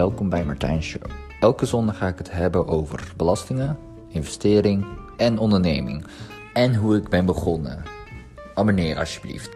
welkom bij Martijn Show. Elke zondag ga ik het hebben over belastingen, investering en onderneming. En hoe ik ben begonnen. Abonneer alsjeblieft.